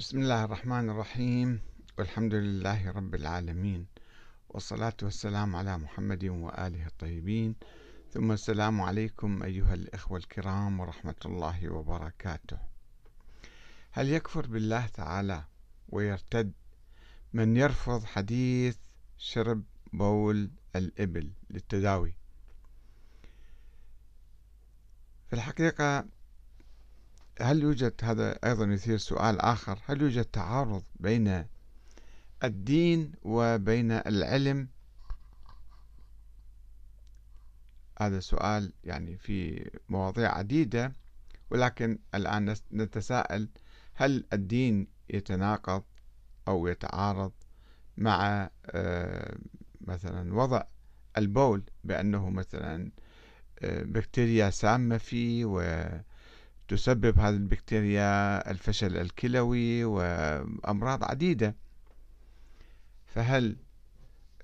بسم الله الرحمن الرحيم. والحمد لله رب العالمين. والصلاة والسلام على محمد وآله الطيبين. ثم السلام عليكم أيها الإخوة الكرام ورحمة الله وبركاته. هل يكفر بالله تعالى ويرتد؟ من يرفض حديث شرب بول الإبل للتداوي. في الحقيقة هل يوجد هذا أيضا يثير سؤال آخر؟ هل يوجد تعارض بين الدين وبين العلم؟ هذا سؤال يعني في مواضيع عديدة ولكن الآن نتساءل هل الدين يتناقض أو يتعارض مع آه، مثلا وضع البول بأنه مثلا آه، بكتيريا سامة فيه تسبب هذه البكتيريا الفشل الكلوي وأمراض عديدة. فهل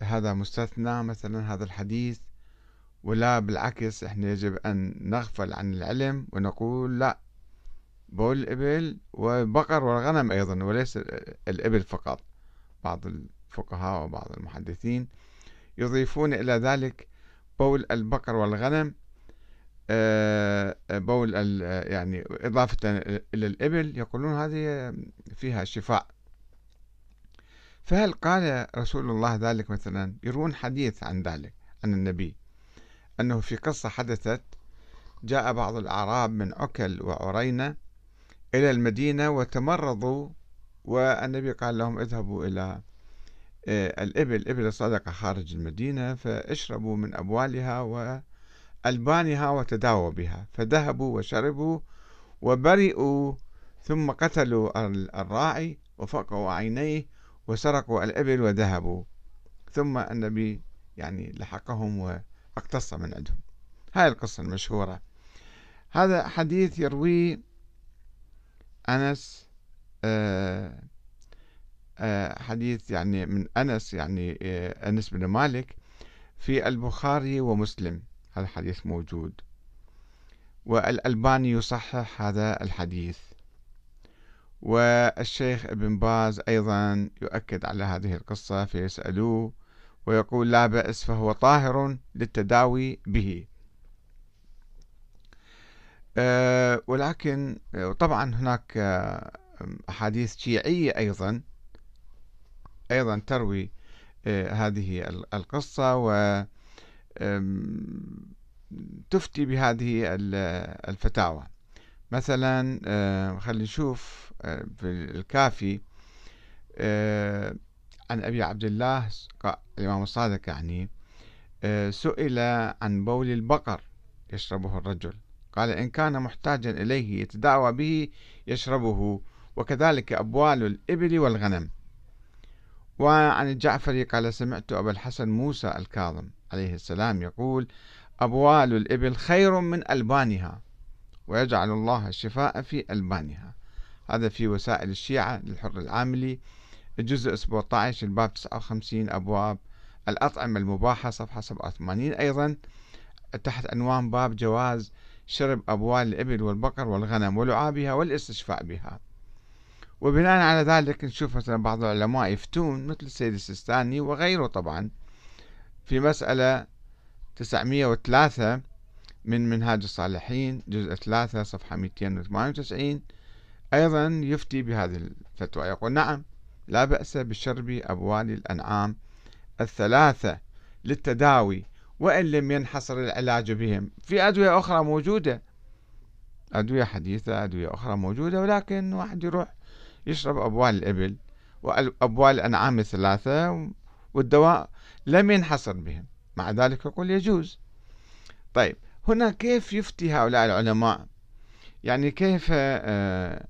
هذا مستثنى مثلا هذا الحديث؟ ولا بالعكس إحنا يجب أن نغفل عن العلم ونقول لا بول الإبل والبقر والغنم أيضا وليس الإبل فقط. بعض الفقهاء وبعض المحدثين يضيفون إلى ذلك بول البقر والغنم بول يعني إضافة إلى الإبل يقولون هذه فيها شفاء. فهل قال رسول الله ذلك مثلا؟ يروون حديث عن ذلك عن النبي أنه في قصة حدثت جاء بعض الأعراب من عكل وعرينة إلى المدينة وتمرضوا والنبي قال لهم اذهبوا إلى آه، الإبل. إبل الصدقة خارج المدينة فاشربوا من أبوالها و ألبانها وتداووا بها فذهبوا وشربوا وبرئوا ثم قتلوا الراعي وفقوا عينيه وسرقوا الإبل وذهبوا. ثم النبي يعني لحقهم واقتص من عندهم. هاي القصة المشهورة. هذا حديث يرويه أنس آه، آه، حديث يعني من أنس يعني آه، أنس بن مالك في البخاري ومسلم. هذا الحديث موجود. والألباني يصحح هذا الحديث. والشيخ ابن باز أيضا يؤكد على هذه القصة فيسألوه ويقول لا بأس فهو طاهر للتداوي به. أه ولكن طبعا هناك أحاديث شيعية أيضا أيضا تروي أه هذه القصة و تفتي بهذه الفتاوى. مثلا خلينا نشوف في الكافي عن أبي عبد الله الإمام الصادق يعني سئل عن بول البقر يشربه الرجل. قال إن كان محتاجا إليه يتداوى به يشربه وكذلك أبوال الإبل والغنم. وعن الجعفري قال سمعت أبا الحسن موسى الكاظم عليه السلام يقول أبوال الإبل خير من ألبانها ويجعل الله الشفاء في ألبانها. هذا في وسائل الشيعة للحر العاملي الجزء 17 الباب 59 أبواب الأطعمة المباحة صفحة 87 أيضا. تحت عنوان باب جواز شرب أبوال الإبل والبقر والغنم ولعابها والاستشفاء بها. وبناء على ذلك نشوف مثلا بعض العلماء يفتون مثل السيد السيستاني وغيره طبعا في مسألة 903 من منهاج الصالحين جزء 3 صفحة 298 أيضا يفتي بهذه الفتوى يقول نعم لا بأس بشرب أبوال الأنعام الثلاثة للتداوي وإن لم ينحصر العلاج بهم. في أدوية أخرى موجودة أدوية حديثة أدوية أخرى موجودة ولكن واحد يروح يشرب أبوال الإبل وأبوال الأنعام الثلاثة والدواء لم ينحصر بهم. مع ذلك يقول يجوز. طيب هنا كيف يفتي هؤلاء العلماء؟ يعني كيف آه،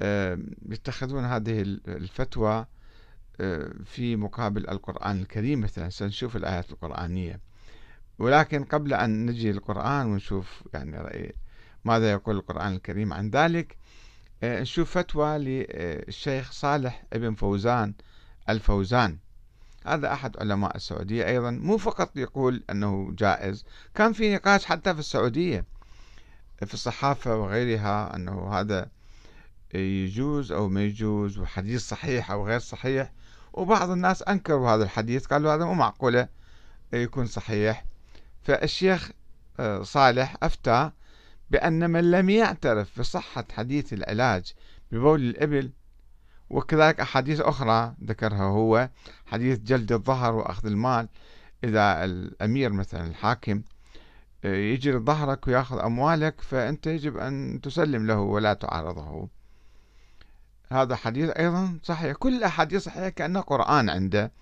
آه، يتخذون هذه الفتوى آه، في مقابل القرآن الكريم مثلا؟ سنشوف الآيات القرآنية. ولكن قبل أن نجي للقرآن ونشوف يعني رأي ماذا يقول القرآن الكريم عن ذلك؟ نشوف فتوى للشيخ صالح ابن فوزان الفوزان. هذا أحد علماء السعودية أيضا مو فقط يقول أنه جائز كان في نقاش حتى في السعودية في الصحافة وغيرها أنه هذا يجوز أو ما يجوز وحديث صحيح أو غير صحيح. وبعض الناس أنكروا هذا الحديث قالوا هذا مو معقولة يكون صحيح. فالشيخ آه، صالح أفتى بأن من لم يعترف بصحة حديث العلاج ببول الإبل وكذلك أحاديث أخرى ذكرها هو حديث جلد الظهر وأخذ المال. إذا الأمير مثلا الحاكم آه، يجي لظهرك ويأخذ أموالك فأنت يجب أن تسلم له ولا تعارضه. هذا حديث أيضا صحيح. كل الأحاديث صحيحة كأنه قرآن عنده.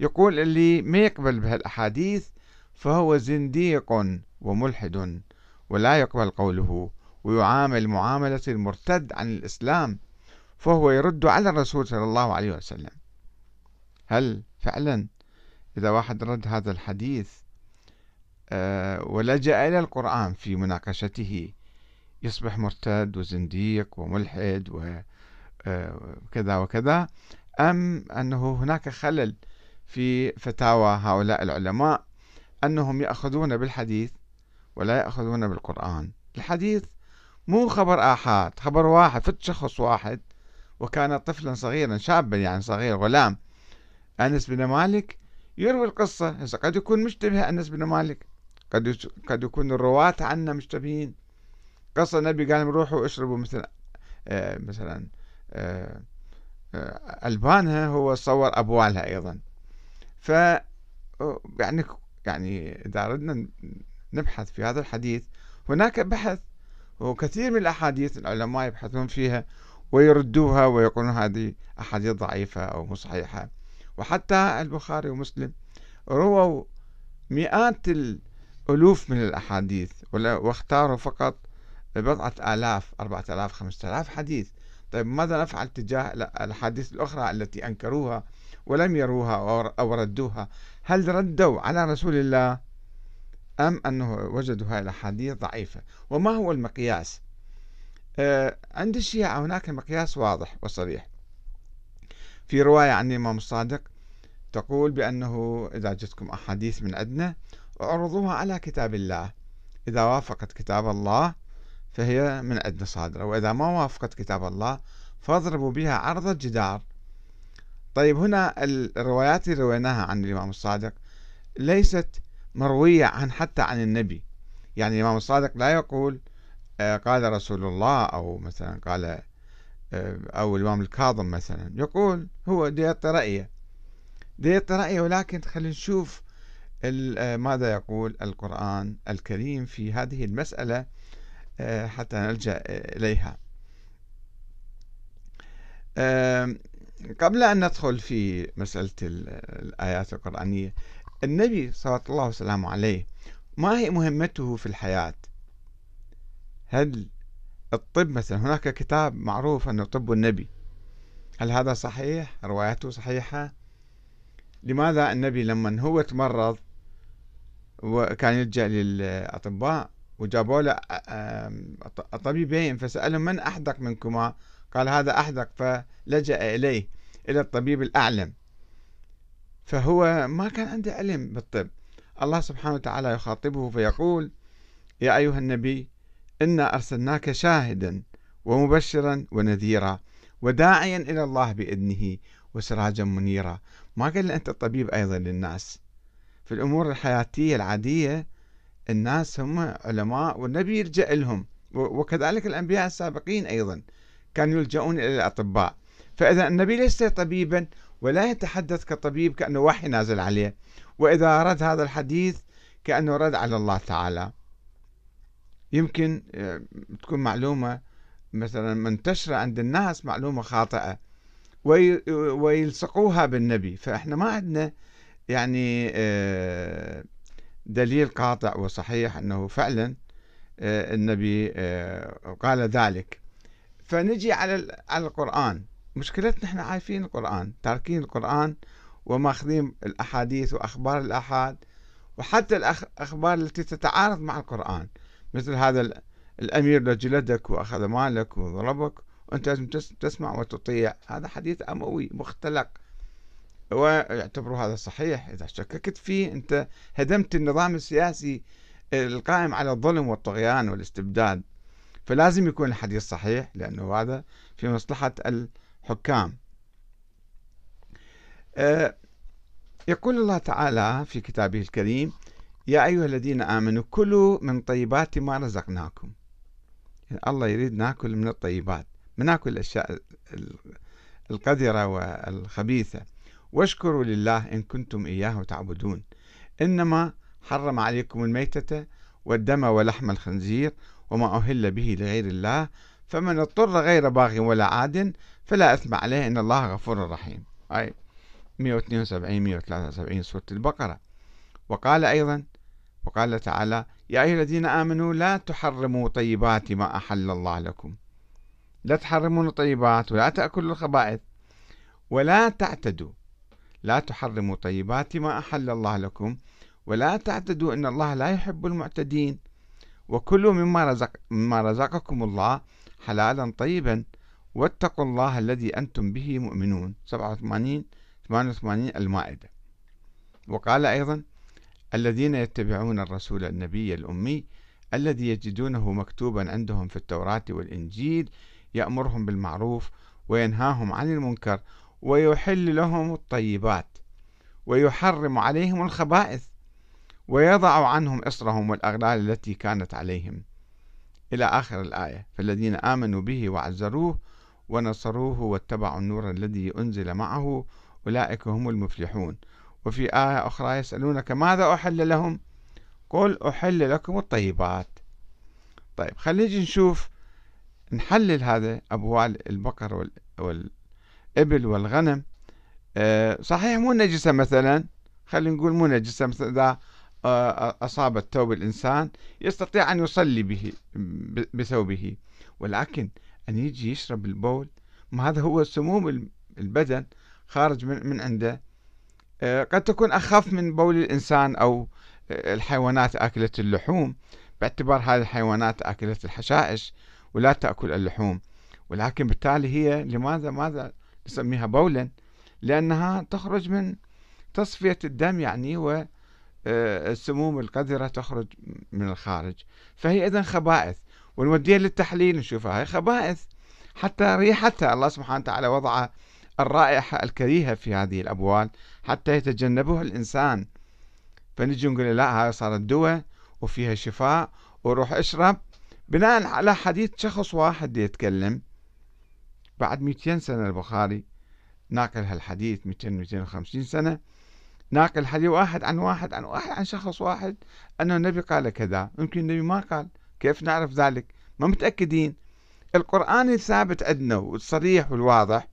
يقول اللي ما يقبل بهالأحاديث فهو زنديق وملحد. ولا يقبل قوله ويعامل معاملة المرتد عن الإسلام فهو يرد على الرسول صلى الله عليه وسلم. هل فعلا؟ إذا واحد رد هذا الحديث آه، ولجأ إلى القرآن في مناقشته يصبح مرتد وزنديق وملحد وكذا آه، وكذا أم أنه هناك خلل في فتاوى هؤلاء العلماء أنهم يأخذون بالحديث ولا يأخذون بالقرآن. الحديث مو خبر آحاد خبر واحد فت شخص واحد وكان طفلا صغيرا شابا يعني صغير غلام. أنس بن مالك يروي القصة. قد يكون مشتبه أنس بن مالك. قد قد يكون الرواة عنه مشتبهين. قصة النبي قال روحوا اشربوا مثل آه مثلا آه آه ألبانها هو صور أبوالها أيضا. ف يعني يعني إذا أردنا نبحث في هذا الحديث. هناك بحث وكثير من الأحاديث العلماء يبحثون فيها ويردوها ويقولون هذه أحاديث ضعيفة أو مو صحيحة وحتى البخاري ومسلم رووا مئات الألوف من الأحاديث واختاروا فقط بضعة آلاف أربعة آلاف خمسة آلاف حديث. طيب ماذا نفعل تجاه الأحاديث الأخرى التي أنكروها ولم يروها أو ردوها؟ هل ردوا على رسول الله؟ أم أنه وجدوا هذه الأحاديث ضعيفة؟ وما هو المقياس؟ آه عند الشيعة هناك مقياس واضح وصريح. في رواية عن الإمام الصادق تقول بأنه إذا جتكم أحاديث من عندنا اعرضوها على كتاب الله. إذا وافقت كتاب الله فهي من عندنا صادرة. وإذا ما وافقت كتاب الله فاضربوا بها عرض الجدار. طيب هنا الروايات اللي رويناها عن الإمام الصادق ليست مروية عن حتى عن النبي. يعني الإمام الصادق لا يقول آه، قال رسول الله أو مثلا قال آه، أو الإمام الكاظم مثلا. يقول هو ديت رأيه. ديت رأيه ولكن خلينا نشوف آه، ماذا يقول القرآن الكريم في هذه المسألة حتى نلجأ إليها. قبل أن ندخل في مسألة الآيات القرآنية النبي صلى الله وسلامه عليه ما هي مهمته في الحياة؟ هل الطب مثلا هناك كتاب معروف أنه طب النبي هل هذا صحيح؟ روايته صحيحة؟ لماذا النبي لما هو تمرض وكان يلجأ للأطباء وجابوا له طبيبين فسألهم من أحدق منكما؟ قال هذا أحدق فلجأ إليه إلى الطبيب الأعلم. فهو ما كان عنده علم بالطب. الله سبحانه وتعالى يخاطبه فيقول يا أيها النبي إنا أرسلناك شاهدا ومبشرا ونذيرا وداعيا إلى الله بإذنه وسراجا منيرا. ما قال أنت الطبيب أيضا للناس. في الأمور الحياتية العادية الناس هم علماء والنبي يلجأ لهم وكذلك الأنبياء السابقين أيضا كانوا يلجؤون إلى الأطباء. فإذا النبي ليس طبيبا ولا يتحدث كطبيب كأنه وحي نازل عليه. وإذا رد هذا الحديث كأنه رد على الله تعالى. يمكن آه، تكون معلومة مثلا منتشرة عند الناس معلومة خاطئة ويلصقوها بالنبي. فإحنا ما عندنا يعني آه، دليل قاطع وصحيح أنه فعلا آه، النبي قال ذلك. فنجي على على القرآن. مشكلتنا إحنا عارفين القرآن تاركين القرآن وماخذين الأحاديث وأخبار الأحاد وحتى الأخبار التي تتعارض مع القرآن. مثل هذا الأمير لو جلدك وأخذ مالك وضربك وأنت لازم تسمع وتطيع. هذا حديث أموي مختلق. ويعتبروا هذا صحيح. إذا شككت فيه أنت هدمت النظام السياسي القائم على الظلم والطغيان والاستبداد. فلازم يكون الحديث صحيح لأنه هذا في مصلحة الحكام آه، يقول الله تعالى في كتابه الكريم يا أيها الذين آمنوا كلوا من طيبات ما رزقناكم. يعني الله يريد ناكل من الطيبات ما ناكل الأشياء القذرة والخبيثة. واشكروا لله إن كنتم إياه تعبدون. إنما حرم عليكم الميتة والدم ولحم الخنزير وما أهل به لغير الله فمن اضطر غير باغ ولا عاد فلا إثم عليه إن الله غفور رحيم. أي 172 173 سورة البقرة. وقال أيضا وقال تعالى يا أيها الذين آمنوا لا تحرموا طيبات ما أحل الله لكم. لا تحرمون الطيبات ولا تأكلوا الخبائث ولا تعتدوا. لا تحرموا طيبات ما أحل الله لكم ولا تعتدوا إن الله لا يحب المعتدين. وكلوا مما, رزق مما رزقكم الله حلالا طيبا واتقوا الله الذي أنتم به مؤمنون. 87 88 المائدة. وقال أيضا الذين يتبعون الرسول النبي الأمي الذي يجدونه مكتوبا عندهم في التوراة والإنجيل يأمرهم بالمعروف وينهاهم عن المنكر ويحل لهم الطيبات ويحرم عليهم الخبائث ويضع عنهم إصرهم والأغلال التي كانت عليهم. إلى آخر الآية. فالذين آمنوا به وعزروه ونصروه واتبعوا النور الذي أنزل معه أولئك هم المفلحون. وفي آية أخرى يسألونك ماذا أحل لهم؟ قل أحل لكم الطيبات. طيب خلينا نشوف نحلل هذا أبوال البقر والإبل والغنم. أه صحيح مو نجسة مثلا؟ خلينا نقول مو نجسة مثلا آه، أصابت ثوب الإنسان يستطيع أن يصلي به بثوبه. ولكن أن يجي يشرب البول ما هذا هو سموم البدن خارج من, من عنده. قد تكون أخف من بول الإنسان أو الحيوانات أكلت اللحوم. باعتبار هذه الحيوانات أكلت الحشائش ولا تأكل اللحوم. ولكن بالتالي هي لماذا ماذا نسميها بولا؟ لأنها تخرج من تصفية الدم يعني و السموم القذرة تخرج من الخارج. فهي إذا خبائث ونوديها للتحليل نشوفها. هي خبائث حتى ريحتها. الله سبحانه وتعالى وضع الرائحة الكريهة في هذه الأبوال حتى يتجنبها الإنسان. فنجي نقول لا هاي صارت دواء وفيها شفاء وروح اشرب. بناء على حديث شخص واحد يتكلم بعد 200 سنة البخاري ناقل هالحديث 200 250 سنة. ناقل حديث واحد عن واحد عن واحد عن شخص واحد أنه النبي قال كذا. يمكن النبي ما قال. كيف نعرف ذلك؟ ما متأكدين. القرآن الثابت عندنا والصريح والواضح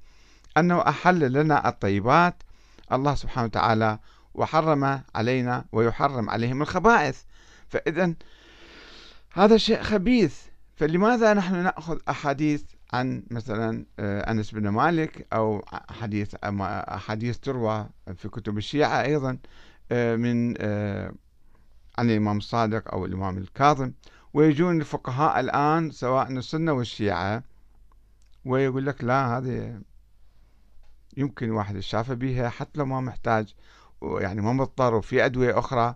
أنه أحل لنا الطيبات. الله سبحانه وتعالى وحرم علينا ويحرم عليهم الخبائث. فإذا هذا شيء خبيث. فلماذا نحن نأخذ أحاديث عن مثلا آه، أنس بن مالك أو حديث أحاديث تروى في كتب الشيعة أيضا آه، من آه، عن الإمام الصادق أو الإمام الكاظم. ويجون الفقهاء الآن سواء السنة والشيعة ويقول لك لا هذه يمكن واحد الشافة بها حتى لو ما محتاج يعني ما مضطر وفي أدوية أخرى.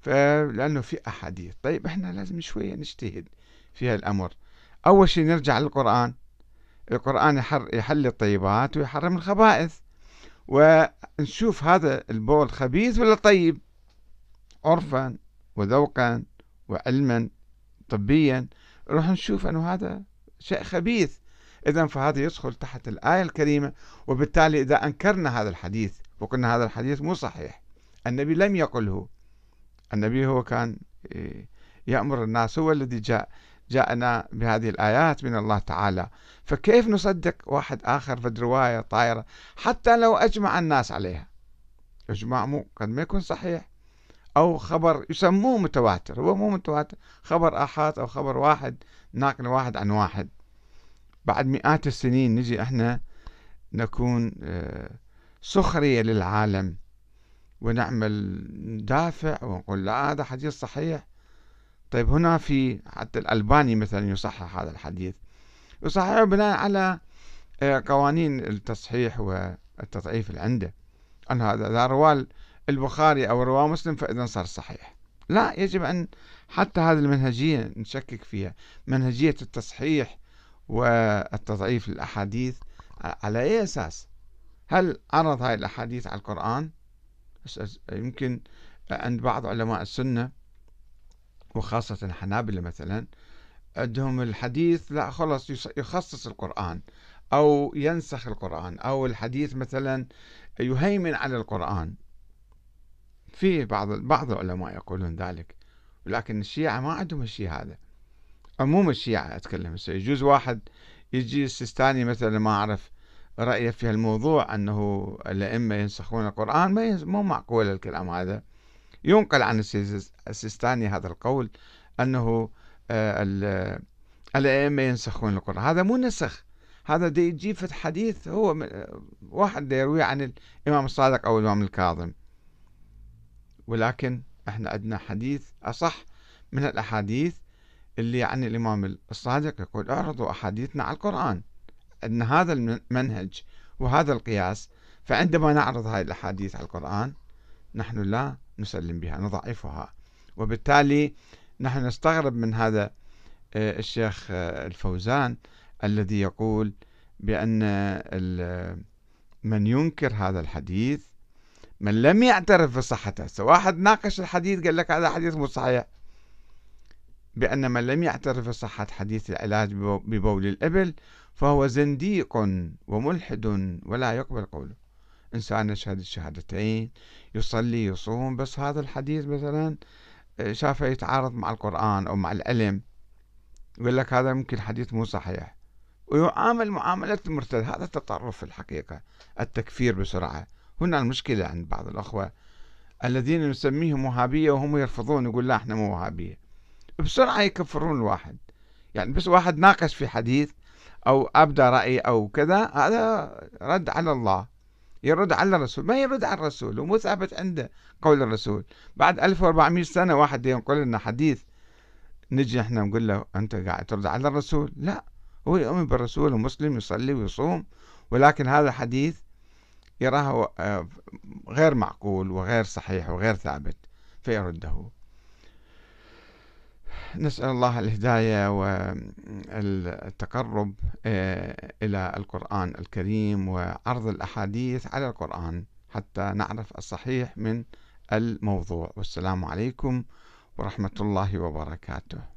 فلأنه في أحاديث. طيب إحنا لازم شوية نجتهد في هالأمر. أول شيء نرجع للقرآن. القرآن يحل الطيبات ويحرم الخبائث. ونشوف هذا البول خبيث ولا طيب؟ عرفا وذوقا وعلما طبيا. نروح نشوف أنه هذا شيء خبيث. إذا فهذا يدخل تحت الآية الكريمة. وبالتالي إذا أنكرنا هذا الحديث وقلنا هذا الحديث مو صحيح النبي لم يقله. النبي هو كان إيه، يأمر الناس هو الذي جاء. جاءنا بهذه الآيات من الله تعالى. فكيف نصدق واحد آخر في رواية طائرة حتى لو أجمع الناس عليها؟ إجماع مو قد ما يكون صحيح. أو خبر يسموه متواتر. هو مو متواتر. خبر آحاد أو خبر واحد ناقل واحد عن واحد. بعد مئات السنين نجي إحنا نكون آه، سخرية للعالم. ونعمل دافع ونقول لا هذا حديث صحيح. طيب هنا في حتى الألباني مثلا يصحح هذا الحديث. يصححه بناء على آه، قوانين التصحيح والتضعيف اللي عنده. أن هذا إذا رواه البخاري أو رواه مسلم فإذا صار صحيح. لا يجب أن حتى هذه المنهجية نشكك فيها. منهجية التصحيح والتضعيف للأحاديث على أي أساس؟ هل عرض هاي الأحاديث على القرآن؟ يمكن عند بعض علماء السنة وخاصة الحنابلة مثلا عندهم الحديث لا خلص يخصص القرآن أو ينسخ القرآن أو الحديث مثلا يهيمن على القرآن. في بعض بعض العلماء يقولون ذلك ولكن الشيعة ما عندهم الشيء هذا. عموم الشيعة أتكلم يجوز واحد يجي السيستاني مثلا ما أعرف رأيه في الموضوع أنه الأئمة ينسخون القرآن ما مو معقول الكلام هذا. ينقل عن السيستاني هذا القول أنه آه، الأئمة ينسخون القرآن. هذا مو نسخ هذا دي يجيب في حديث هو واحد يرويه عن الإمام الصادق أو الإمام الكاظم. ولكن إحنا عندنا حديث أصح من الأحاديث اللي عن الإمام الصادق يقول اعرضوا أحاديثنا على القرآن. أن هذا المنهج وهذا القياس فعندما نعرض هذه الأحاديث على القرآن نحن لا نسلم بها نضعفها. وبالتالي نحن نستغرب من هذا آه، الشيخ آه، الفوزان الذي يقول بأن من ينكر هذا الحديث من لم يعترف بصحته واحد ناقش الحديث قال لك هذا حديث مو صحيح. بأن من لم يعترف بصحة حديث العلاج ببول الإبل فهو زنديق وملحد ولا يقبل قوله. إنسان يشهد الشهادتين يصلي يصوم بس هذا الحديث مثلا آه، شافه يتعارض مع القرآن أو مع العلم يقول لك هذا ممكن حديث مو صحيح. ويعامل معاملة المرتد هذا تطرف في الحقيقة التكفير بسرعة. هنا المشكلة عند بعض الأخوة الذين نسميهم وهابية وهم يرفضون يقول لا إحنا مو وهابية. بسرعة يكفرون الواحد. يعني بس واحد ناقش في حديث أو أبدى رأي أو كذا هذا رد على الله. يرد على الرسول. ما يرد على الرسول ومو ثابت عنده قول الرسول. بعد 1400 سنة واحد ينقل لنا حديث نجي إحنا نقول له أنت قاعد ترد على الرسول؟ لا هو يؤمن بالرسول ومسلم يصلي ويصوم ولكن هذا الحديث يراه آه، غير معقول وغير صحيح وغير ثابت فيرده. نسأل الله الهداية والتقرب آه، إلى القرآن الكريم وعرض الأحاديث على القرآن حتى نعرف الصحيح من الموضوع. والسلام عليكم ورحمة الله وبركاته.